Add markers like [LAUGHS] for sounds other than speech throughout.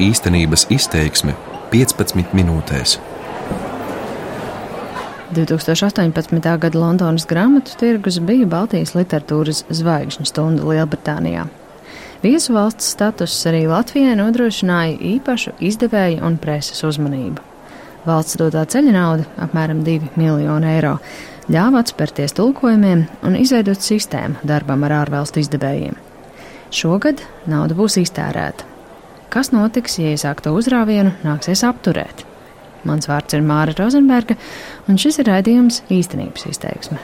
Īstenības izteiksme 15 minūtēs. 2018. gada Londonas grāmatu tirgus bija Baltijas literatūras zvaigžņu stunda Lielbritānijā. Viesu valsts status arī Latvijai nodrošināja īpašu izdevēju un preses uzmanību. Valsts dotā ceļa nauda, apmēram 2 miljoni eiro, ļāva atspērties tulkojumiem un izveidot sistēmu darbam ar ārvalstu izdevējiem. Šogad nauda būs iztērēta. Kas notiks, ja iesākto uzrāvienu nāksies apturēt? Mans vārds ir Māra Rozenberga, un šis ir raidījums īstenības izteiksme.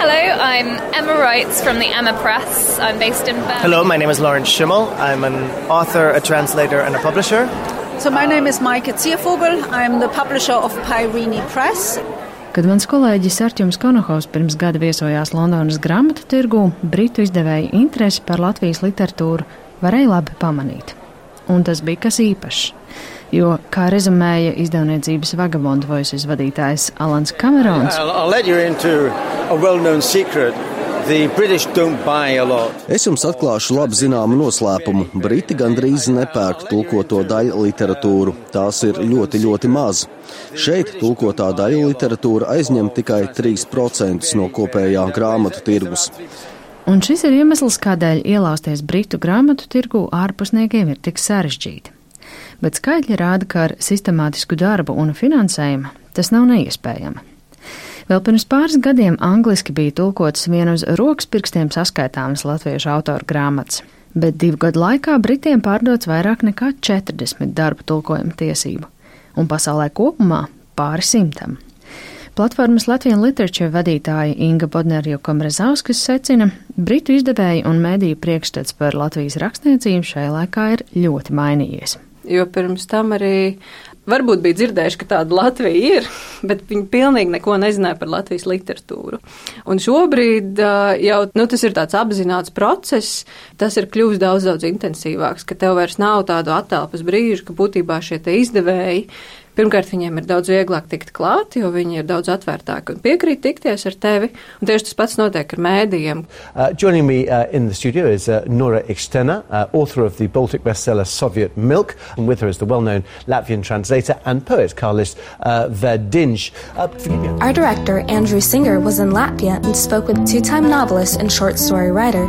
Hello, I'm Emma Wrights from the Emma Press. I'm based in Birmingham. Hello, my name is Lawrence Schimmel. I'm an author, a translator, and a publisher. So my name is Maike Ziervogel. I'm the publisher of Pyrene Press. Kad mans kolēģis Arčuns Konohovs pirms gada viesojās Londonas grāmatu tirgū, britu izdevēja interesi par Latvijas literatūru varēja labi pamanīt. Un tas bija kas īpašs jo, kā rezumēja izdevniecības Vagabond Voices vadītājs Alans Kamerons. Es jums atklāšu labi zināmu noslēpumu. Briti gandrīz nepērk tulkoto daļu literatūru. Tās ir ļoti, ļoti maz. Šeit tulkotā daļa literatūra aizņem tikai 3% no kopējā grāmatu tirgus. Un šis ir iemesls, kādēļ ielausties Britu grāmatu tirgu ārpusniekiem ir tik sarežģīti bet skaitļi rāda, ka ar sistemātisku darbu un finansējumu tas nav neiespējami. Vēl pirms pāris gadiem angliski bija tulkotas viena uz rokas pirkstiem saskaitāmas latviešu autoru grāmatas, bet divu gadu laikā Britiem pārdots vairāk nekā 40 darbu tulkojuma tiesību, un pasaulē kopumā pāri simtam. Platformas Latvijas literatūra vadītāja Inga Bodnerjo Komrezauskas secina, Britu izdevēju un mediju priekšstats par Latvijas rakstniecību šajā laikā ir ļoti mainījies jo pirms tam arī varbūt bija dzirdējuši, ka tāda Latvija ir, [LAUGHS] bet viņi pilnīgi neko nezināja par Latvijas literatūru. Un šobrīd jau nu, tas ir tāds apzināts process, tas ir kļuvis daudz, daudz intensīvāks, ka tev vairs nav tādu attēlpas brīžu, ka būtībā šie izdevēji Pirmkārt, viņiem ir daudz vieglāk tikt klāt, jo viņi ir daudz atvērtāki un piekrīt tikties ar tevi. Un tieši tas pats notiek ar mēdījiem. Uh, joining me uh, in the studio is uh, Nora Ikstena, uh, author of the Baltic bestseller Soviet Milk, and with her is the well-known Latvian translator and poet Karlis uh, Verdinj. Uh, Our director, Andrew Singer, was in Latvia and spoke with two-time novelist and short story writer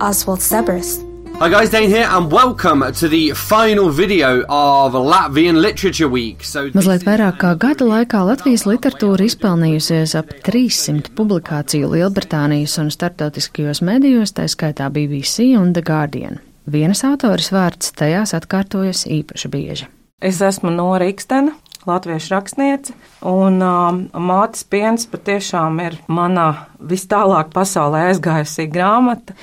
Oswald Sebris. Hi guys, Dane here and welcome to the final video of Latvian Literature Week. So Mazliet vairāk kā gada laikā Latvijas literatūra izpelnījusies ap 300 publikāciju Lielbritānijas un starptautiskajos medijos, tā skaitā BBC un The Guardian. Vienas autoras vārds tajās atkārtojas īpaši bieži. Es esmu Nora Ikstena, latviešu rakstniece, un um, mātes piens patiešām ir mana vis tālāk pasaulē aizgājusī grāmata.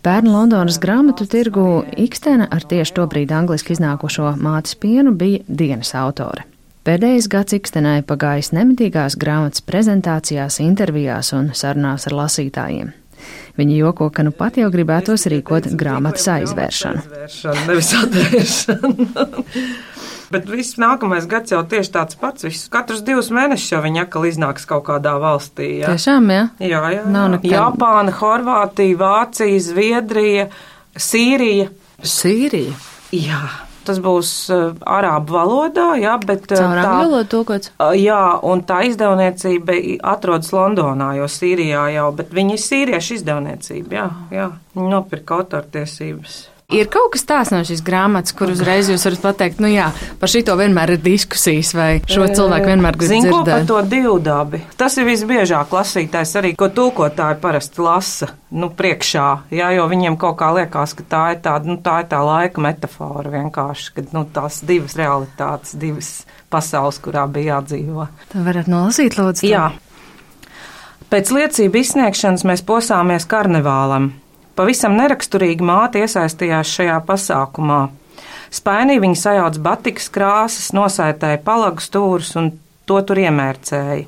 Pērn Londonas grāmatu tirgu Ikstena ar tieši to brīdi angliski iznākošo mātes pienu bija dienas autore. Pēdējais gads Ikstenai pagājis nemitīgās grāmatas prezentācijās, intervijās un sarunās ar lasītājiem. Viņa joko, ka nu pat jau gribētos rīkot grāmatas aizvēršanu. Nevis atvēršanu. Bet viss nākamais gads jau tieši tāds pats. Visus, katrus divus mēnešus jau viņi atkal iznāks kaut kādā valstī. Jā, Tiešām, jā. Jā, jā. Nav nekad. Japāna, Horvātija, Vācija, Zviedrija, Sīrija. Sīrija? Jā. Tas būs uh, arābu valodā, jā, bet uh, Caur tā valoda tulkots. Uh, jā, un tā izdevniecība atrodas Londonā, jo Sīrijā jau, bet viņi ir sīriešu izdevniecība, jā, jā. Nopirka autortiesības. Ir kaut kas tāds no šīs grāmatas, kur uzreiz jūs varat pateikt, nu jā, par šito vienmēr ir diskusijas, vai šo cilvēku vienmēr grib Zin, dzirdēt. Par to divdabi. Tas ir visbiežāk lasītājs arī, ko tulkotāji parasti lasa, nu, priekšā, jā, jo viņiem kaut kā liekas, ka tā ir tāda, nu, tā ir tā laika metafora vienkārši, ka, nu, tās divas realitātes, divas pasaules, kurā bija jādzīvo. Tā varat nolasīt, lūdzu. Tā. Jā. Pēc liecību izsniegšanas mēs posāmies karnevālam. Pavisam neraksturīgi māte iesaistījās šajā pasākumā. Spainī viņa sajauc batikas krāsas, nosētēja palagu stūrus un to tur iemērcēja.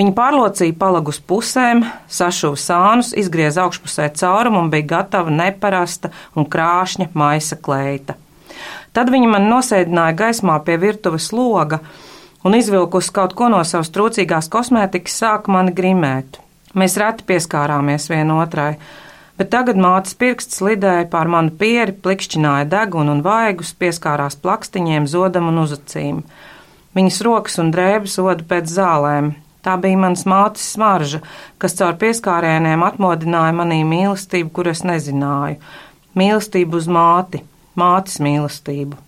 Viņa pārlocīja palagus pusēm, sašuva sānus, izgrieza augšpusē caurumu un bija gatava neparasta un krāšņa maisa kleita. Tad viņa man nosēdināja gaismā pie virtuves loga un izvilkusi kaut ko no savas trūcīgās kosmētikas, sāka mani grimēt. Mēs reti pieskārāmies vienotrai Bet tagad mātes pirksts lidēja pār manu pieri, plikšķināja degunu un vaigus, pieskārās plakstiņiem, zodam un uzacīm. Viņas rokas un drēbes oda pēc zālēm. Tā bija mans mātes smarža, kas caur pieskārieniem atmodināja manī mīlestību, kur es nezināju. Mīlestību uz māti, mātes mīlestību.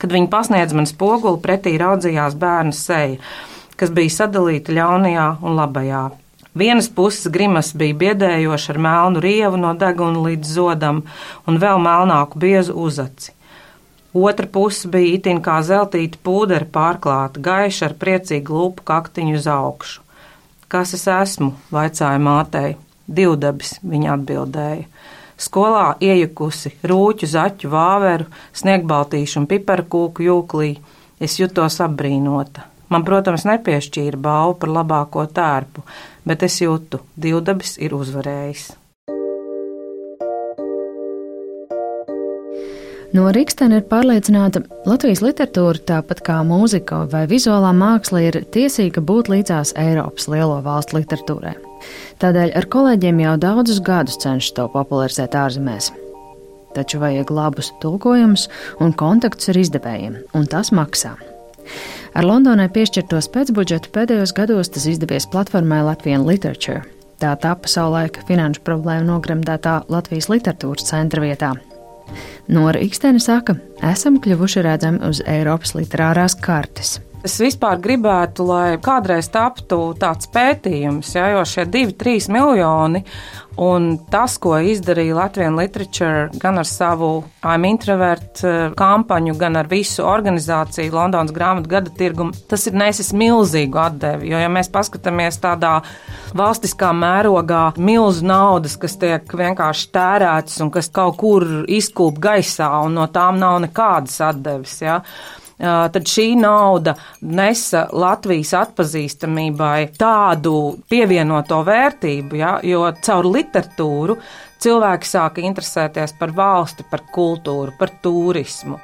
Kad viņa pasniedz man spoguli, pretī raudzījās bērna seja, kas bija sadalīta ļaunajā un labajā. Vienas puses grimas bija biedējoša ar melnu rievu no deguna līdz zodam un vēl melnāku biezu uzaci. Otra puse bija itin kā zeltīta pūdera pārklāta, gaiša ar priecīgu lupu kaktiņu uz augšu. Kas es esmu? vaicāja mātei. Divdabis, viņa atbildēja. Skolā iejukusi rūķu, zaķu, vāveru, sniegbaltīšu un piparkūku jūklī, es jutos apbrīnota. Man, protams, nepiešķīra balvu par labāko tērpu, bet es jūtu, divdabis ir uzvarējis. No Rīgstena ir pārliecināta, Latvijas literatūra, tāpat kā mūzika vai vizuālā māksla, ir tiesīga būt līdzās Eiropas lielo valstu literatūrai. Tādēļ ar kolēģiem jau daudzus gadus cenšas to popularizēt ārzemēs. Taču vajag labus tulkojumus un kontaktus ar izdevējiem, un tas maksā. Ar Londonai piešķirtos pēcbudžetu pēdējos gados tas izdevies platformai Latvijas Literature. Tā tapa savulaik finanšu problēmu nogremdētā Latvijas literatūras centra vietā. Nora Ikstēna saka, esam kļuvuši redzami uz Eiropas literārās kartes. Es vispār gribētu, lai kādreiz taptu tāds pētījums, ja, jo šie divi, trīs miljoni un tas, ko izdarīja Latvijas Literature gan ar savu I'm Introvert eh, kampaņu, gan ar visu organizāciju Londonas grāmatu gada tirgumu, tas ir nesis milzīgu atdevi. Jo, ja mēs paskatāmies tādā valstiskā mērogā, milzu naudas, kas tiek vienkārši tērētas un kas kaut kur izkūp gaisā, un no tām nav nekādas atdeves. Ja tad šī nauda nesa Latvijas atpazīstamībai tādu pievienoto vērtību, ja, jo caur literatūru cilvēki sāka interesēties par valsti, par kultūru, par turismu.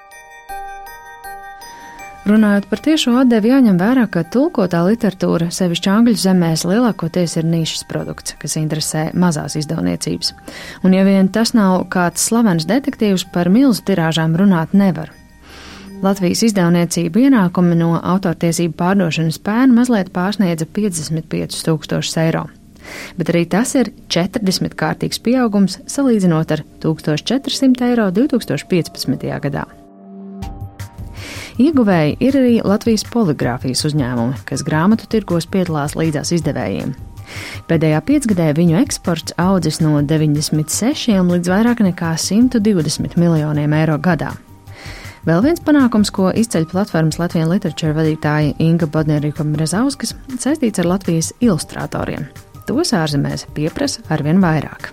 Runājot par tiešo atdevi, jāņem vērā, ka tulkotā literatūra, sevišķi angļu zemēs, lielākoties ir nišas produkts, kas interesē mazās izdevniecības. Un, ja vien tas nav kāds slavens detektīvs, par milzu tirāžām runāt nevar. Latvijas izdevniecību ienākumi no autortiesību pārdošanas pēna mazliet pārsniedza 55 tūkstošus eiro. Bet arī tas ir 40 kārtīgs pieaugums salīdzinot ar 1400 eiro 2015. gadā. Ieguvēji ir arī Latvijas poligrāfijas uzņēmumi, kas grāmatu tirgos piedalās līdzās izdevējiem. Pēdējā piecgadē viņu eksports audzis no 96 līdz vairāk nekā 120 miljoniem eiro gadā. Vēl viens panākums, ko izceļ platformas Latvijas literatūra vadītāja Inga Bodnerīka Mrezauskas, saistīts ar Latvijas ilustratoriem. Tos ārzemēs pieprasa arvien vairāk.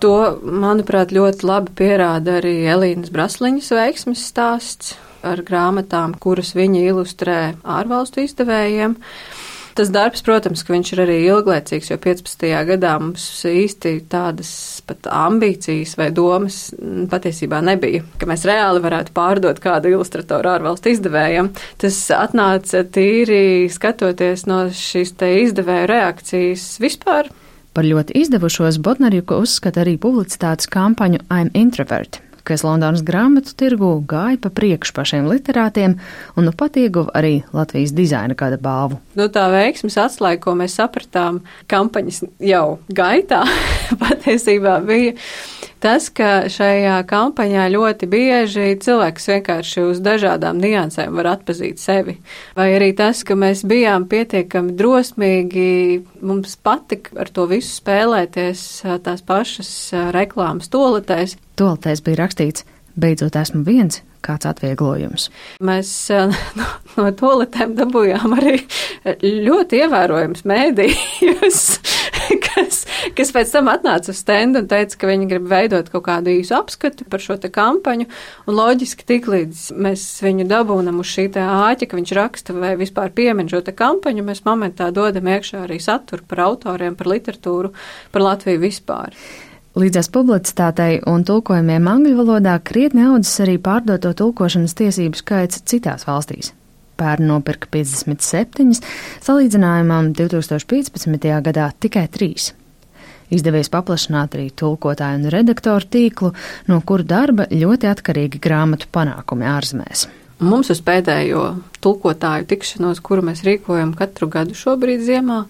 To, manuprāt, ļoti labi pierāda arī Elīnas Brasliņas veiksmes stāsts ar grāmatām, kuras viņa ilustrē ārvalstu izdevējiem. Tas darbs, protams, ka viņš ir arī ilglaicīgs, jo 15. gadā mums īsti tādas pat ambīcijas vai domas patiesībā nebija, ka mēs reāli varētu pārdot kādu ilustratoru ārvalstu izdevējam. Tas atnāca tīri skatoties no šīs te izdevēju reakcijas vispār. Par ļoti izdevušos Botnarjuku uzskata arī publicitātes kampaņu I'm Introvert kas Londonas grāmatu tirgu gāja pa priekšu pašiem literātiem un nu pat ieguva arī Latvijas dizaina gada balvu. Nu, tā veiksmes atslēga, ko mēs sapratām kampaņas jau gaitā, [LAUGHS] patiesībā bija tas, ka šajā kampaņā ļoti bieži cilvēks vienkārši uz dažādām niansēm var atpazīt sevi. Vai arī tas, ka mēs bijām pietiekami drosmīgi, mums patika ar to visu spēlēties tās pašas reklāmas toletēs. Toletēs bija rakstīts, beidzot esmu viens, kāds atvieglojums. Mēs [LAUGHS] no, no toletēm dabūjām arī ļoti ievērojams mēdījus, [LAUGHS] kas, kas pēc tam atnāca uz stendu un teica, ka viņi grib veidot kaut kādu īsu apskatu par šo te kampaņu, un loģiski tik līdz mēs viņu dabūnam uz šī te āķa, ka viņš raksta vai vispār piemin šo te kampaņu, mēs momentā dodam iekšā arī saturu par autoriem, par literatūru, par Latviju vispār. Līdzās publicitātei un tulkojumiem angļu valodā krietni audzis arī pārdoto tulkošanas tiesību skaits citās valstīs. Pērn nopirka 57, salīdzinājumam 2015. gadā tikai 3. Izdevies paplašināt arī tulkotāju un redaktoru tīklu, no kuru darba ļoti atkarīgi grāmatu panākumi ārzemēs. Mums uz pēdējo tulkotāju tikšanos, kuru mēs rīkojam katru gadu šobrīd ziemā,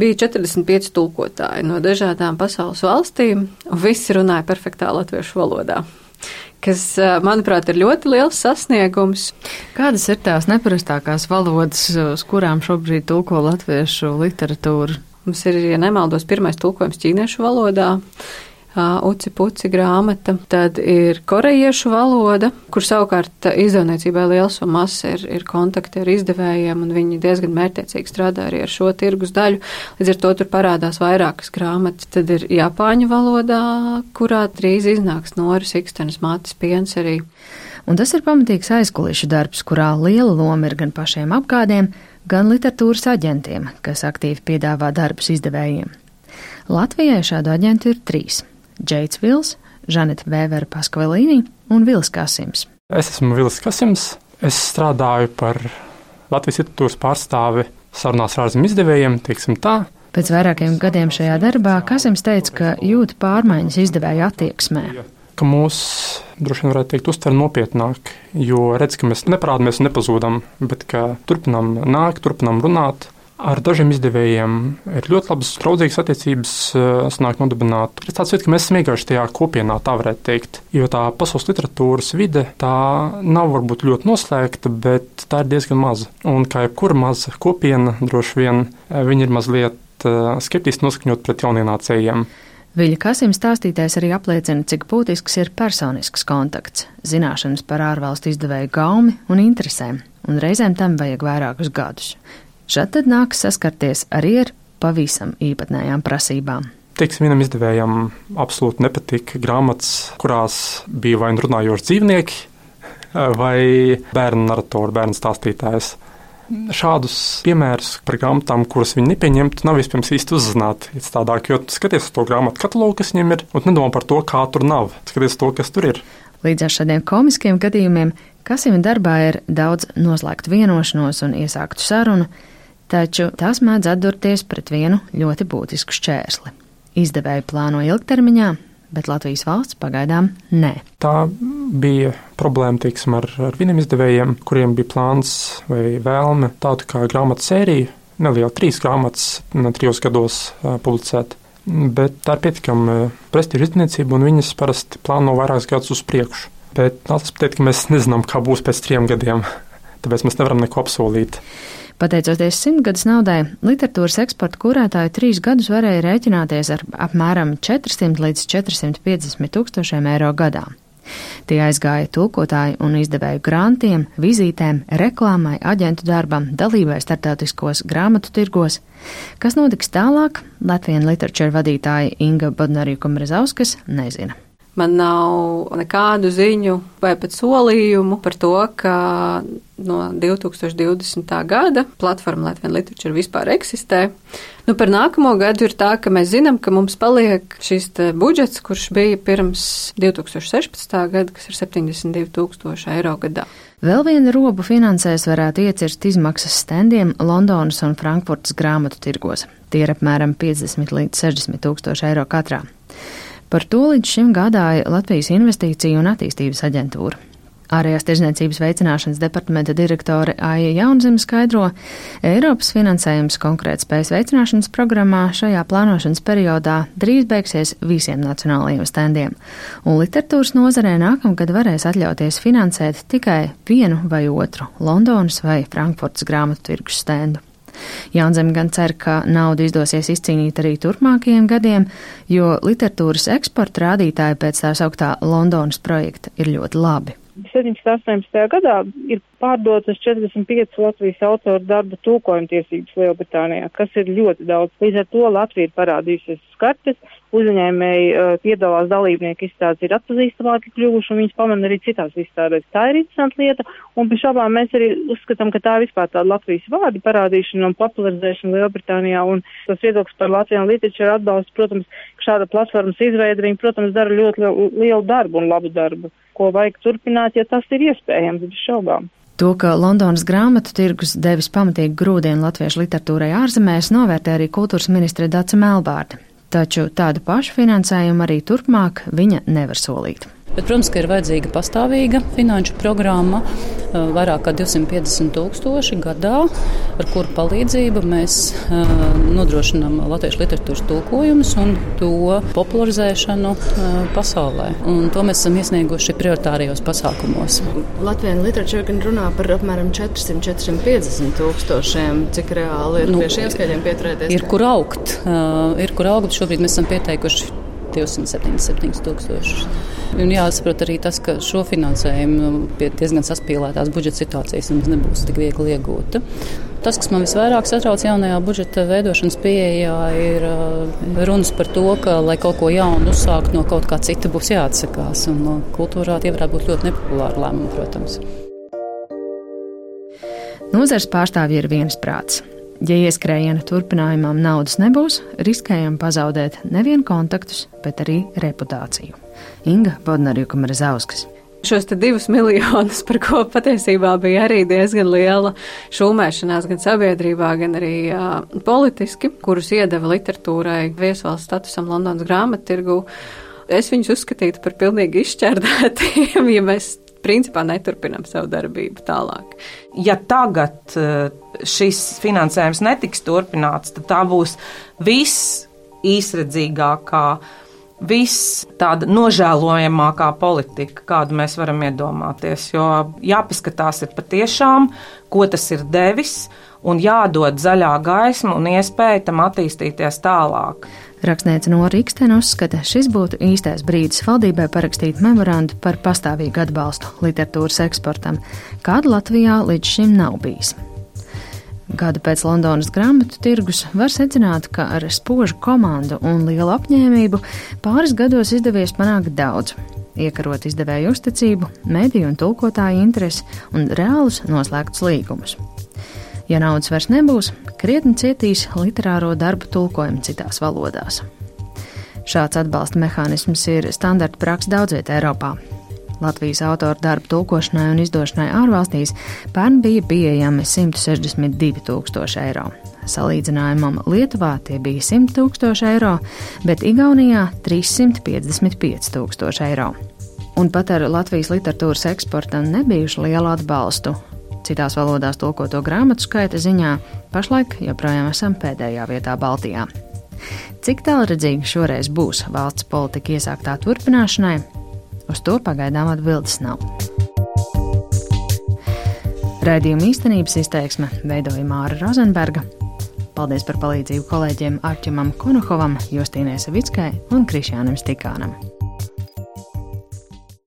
bija 45 tulkotāji no dažādām pasaules valstīm, un visi runāja perfektā latviešu valodā kas, manuprāt, ir ļoti liels sasniegums. Kādas ir tās neparastākās valodas, uz kurām šobrīd tulko latviešu literatūru? Mums ir, ja nemaldos, pirmais tulkojums ķīniešu valodā. Uci puci grāmata, tad ir korejiešu valoda, kur savukārt izdevniecībai liels un mazs ir, ir kontakti ar izdevējiem, un viņi diezgan mērķiecīgi strādā arī ar šo tirgus daļu. Līdz ar to tur parādās vairākas grāmatas. Tad ir Japāņu valodā, kurā drīz iznāks Noris Ikstenes mātes piens arī. Un tas ir pamatīgs aizkulišu darbs, kurā liela loma ir gan pašiem apgādiem, gan literatūras aģentiem, kas aktīvi piedāvā darbus izdevējiem. Latvijai šādu aģentu ir trīs Džeits Vils, Žaneta Vēvera Paskvalīni un Vils Kasims. Es esmu Vils Kasims. Es strādāju par Latvijas literatūras pārstāvi sarunās ar ārzemju izdevējiem, teiksim tā. Pēc vairākiem gadiem šajā darbā Kasims teica, ka jūt pārmaiņas izdevēja attieksmē. Ka mūs droši vien varētu teikt, uztver nopietnāk, jo redz, ka mēs neparādāmies un nepazūdam, bet ka turpinām nākt, turpinām runāt, Ar dažiem izdevējiem ir ļoti labas, draudzīgas attiecības, eh, sanāk nodibināt. Ir tāds veids, ka mēs esam vienkārši tajā kopienā, tā varētu teikt. Jo tā pasaules literatūras vide, tā nav varbūt ļoti noslēgta, bet tā ir diezgan maza. Un kā jebkura maza kopiena, droši vien eh, viņi ir mazliet eh, skeptiski noskaņot pret jaunienācējiem. Viļa Kasim stāstītais arī apliecina, cik būtisks ir personisks kontakts, zināšanas par ārvalstu izdevēju gaumi un interesēm, un reizēm tam vajag vairākus gadus. Šad tad nāks saskarties arī ar pavisam īpatnējām prasībām. Teiksim, vienam izdevējam absolūti nepatika grāmatas, kurās bija vai nu runājoši dzīvnieki, vai bērnu narratori, bērnu stāstītājs. Šādus piemērus par grāmatām, kuras viņi nepieņemtu, nav vispirms īsti uzzināti. Tādāk, jo skaties uz to grāmatu katalogu, kas viņiem ir, un nedomā par to, kā tur nav. Skaties to, kas tur ir. Līdz ar šādiem komiskiem gadījumiem, kas viņam darbā ir daudz noslēgtu vienošanos un iesāktu sarunu, taču tas mēdz atdurties pret vienu ļoti būtisku šķērsli. Izdevēji plāno ilgtermiņā, bet Latvijas valsts pagaidām nē. Tā bija problēma teiksim, ar, ar vieniem izdevējiem, kuriem bija plāns vai vēlme tādu kā grāmatu sēriju, nelielu trīs grāmatas, trijos gados publicēt. Bet tā ir pietiekami prestiža izdevniecība, un viņas parasti plāno vairākus gadus uz priekšu. Bet tas pateikt, ka mēs nezinām, kā būs pēc trim gadiem, [LAUGHS] tāpēc mēs nevaram neko apsolīt. Pateicoties simtgades naudai, literatūras eksporta kurētāji trīs gadus varēja rēķināties ar apmēram 400 līdz 450 tūkstošiem eiro gadā. Tie aizgāja tulkotāju un izdevēju grantiem, vizītēm, reklāmai, aģentu darbam, dalībai startautiskos grāmatu tirgos. Kas notiks tālāk, Latvijas literatūra vadītāja Inga Bodnarīkum-Rezauskas nezina. Man nav nekādu ziņu vai pat solījumu par to, ka no 2020. gada platforma Latvijas literatūra vispār eksistē. Nu, par nākamo gadu ir tā, ka mēs zinām, ka mums paliek šis budžets, kurš bija pirms 2016. gada, kas ir 72 tūkstoši eiro gadā. Vēl viena robu finansēs varētu iecirst izmaksas standiem Londonas un Frankfurtas grāmatu tirgos. Tie ir apmēram 50 līdz 60 tūkstoši eiro katrā. Par to līdz šim gādāja Latvijas Investīciju un attīstības aģentūra. Ārējās tirzniecības veicināšanas departamenta direktore Aija Jaunzeme skaidro, Eiropas finansējums konkrētspējas veicināšanas programmā šajā plānošanas periodā drīz beigsies visiem nacionālajiem standiem, un literatūras nozarē nākamgad varēs atļauties finansēt tikai vienu vai otru Londonas vai Frankfurtas grāmatu tirgus stendu. Jaunzem gan cer, ka naudu izdosies izcīnīt arī turpmākajiem gadiem, jo literatūras eksporta rādītāji pēc tā sauktā Londonas projekta ir ļoti labi. 17. 18. gadā ir pārdotas 45 Latvijas autoru darba tūkojuma tiesības Lielbritānijā, kas ir ļoti daudz. Līdz ar to Latvija ir parādījusies skartes, uzņēmēji uh, piedalās dalībnieku izstādes ir atpazīstamāki kļuvuši un viņas pamana arī citās izstādēs. Tā ir interesanta lieta un pie šabām mēs arī uzskatām, ka tā ir vispār tāda Latvijas vārdu parādīšana un popularizēšana Lielbritānijā un tas viedoklis par Latvijas literatūru atbalstu, protams, šāda platformas izveida, viņi, protams, dara ļoti lielu darbu un labu darbu, ko vajag turpināt, ja tas ir iespējams, bez šaubām. To, ka Londonas grāmatu tirgus devis pamatīgi grūdienu latviešu literatūrai ārzemēs, novērtē arī kultūras ministre Dace Melbārde. Taču tādu pašu finansējumu arī turpmāk viņa nevar solīt. Bet, protams, ka ir vajadzīga pastāvīga finanšu programma, vairāk kā 250 tūkstoši gadā, ar kuru palīdzību mēs nodrošinām latviešu literatūras tulkojumus un to popularizēšanu pasaulē. Un to mēs esam iesnieguši prioritārijos pasākumos. Latvijas literatūra gan runā par apmēram 400-450 tūkstošiem. Cik reāli ir nu, pie šiem skaitļiem pieturēties? Ir kur augt. Ir kur augt. Šobrīd mēs esam pieteikuši 277 tūkstošus. Un jāsaprot arī tas, ka šo finansējumu pie diezgan saspīlētās budžeta situācijas mums nebūs tik viegli iegūt. Tas, kas man visvairāk satrauc jaunajā budžeta veidošanas pieejā, ir uh, runas par to, ka, lai kaut ko jaunu uzsākt no kaut kā cita, būs jāatsakās. Un no kultūrā tie varētu būt ļoti nepopulāri lēmumi, protams. Nozars pārstāvji ir viensprāts. Ja ieskrējiena turpinājumam naudas nebūs, riskējam pazaudēt nevienu kontaktus, bet arī reputāciju. Inga Bodnarjuka Mrazauskas. Šos divus miljonus, par ko patiesībā bija arī diezgan liela šūmēšanās gan sabiedrībā, gan arī uh, politiski, kurus iedeva literatūrai viesvalsts statusam Londonas grāmattirgu, es viņus uzskatītu par pilnīgi izšķērdētiem, [LAUGHS] ja mēs principā neturpinām savu darbību tālāk. Ja tagad šis finansējums netiks turpināts, tad tā būs viss īsredzīgākā viss tāda nožēlojamākā politika, kādu mēs varam iedomāties. Jo jāpaskatās ir patiešām, ko tas ir devis, un jādod zaļā gaisma un iespēja tam attīstīties tālāk. Rakstniece no Rīgstena uzskata, šis būtu īstais brīdis valdībai parakstīt memorandu par pastāvīgu atbalstu literatūras eksportam, kāda Latvijā līdz šim nav bijis. Gadu pēc Londonas grāmatu tirgus var secināt, ka ar spožu komandu un lielu apņēmību pāris gados izdevies panākt daudz. Iekarot izdevēju uzticību, mediju un tulkotāju interesi un reālus noslēgtus līgumus. Ja naudas vairs nebūs, krietni cietīs literāro darbu tulkojumu citās valodās. Šāds atbalsta mehānisms ir standarta praksa daudzvietā Eiropā, Latvijas autoru darbu tulkošanai un izdošanai ārvalstīs pērn bija pieejami 162 tūkstoši eiro. Salīdzinājumam Lietuvā tie bija 100 tūkstoši eiro, bet Igaunijā 355 tūkstoši eiro. Un pat ar Latvijas literatūras eksportam nebijuši lielu atbalstu. Citās valodās tulkoto grāmatu skaita ziņā pašlaik joprojām esam pēdējā vietā Baltijā. Cik tālredzīgi šoreiz būs valsts politika iesāktā turpināšanai, Uz to pagaidām atbildes nav. Raidījuma īstenības izteiksme veidoja Māra Rozenberga. Paldies par palīdzību kolēģiem Arčimam Konohovam, Justīnai Savickai un Krišjānam Stikānam.